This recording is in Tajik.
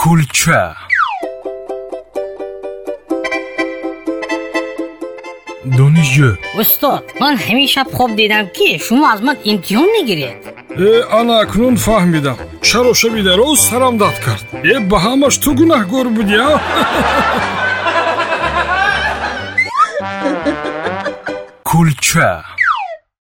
кулча. Донишҷӯ. Устод ман ҳамин шаб хоб дидам ки шумо аз ман имтиҳон мегиред? Э ана акнун фаҳмидам. Чаро шаби дароз сарам дад кард. Э ба ҳамаш ту гунаҳгор будӣ а? Кулча.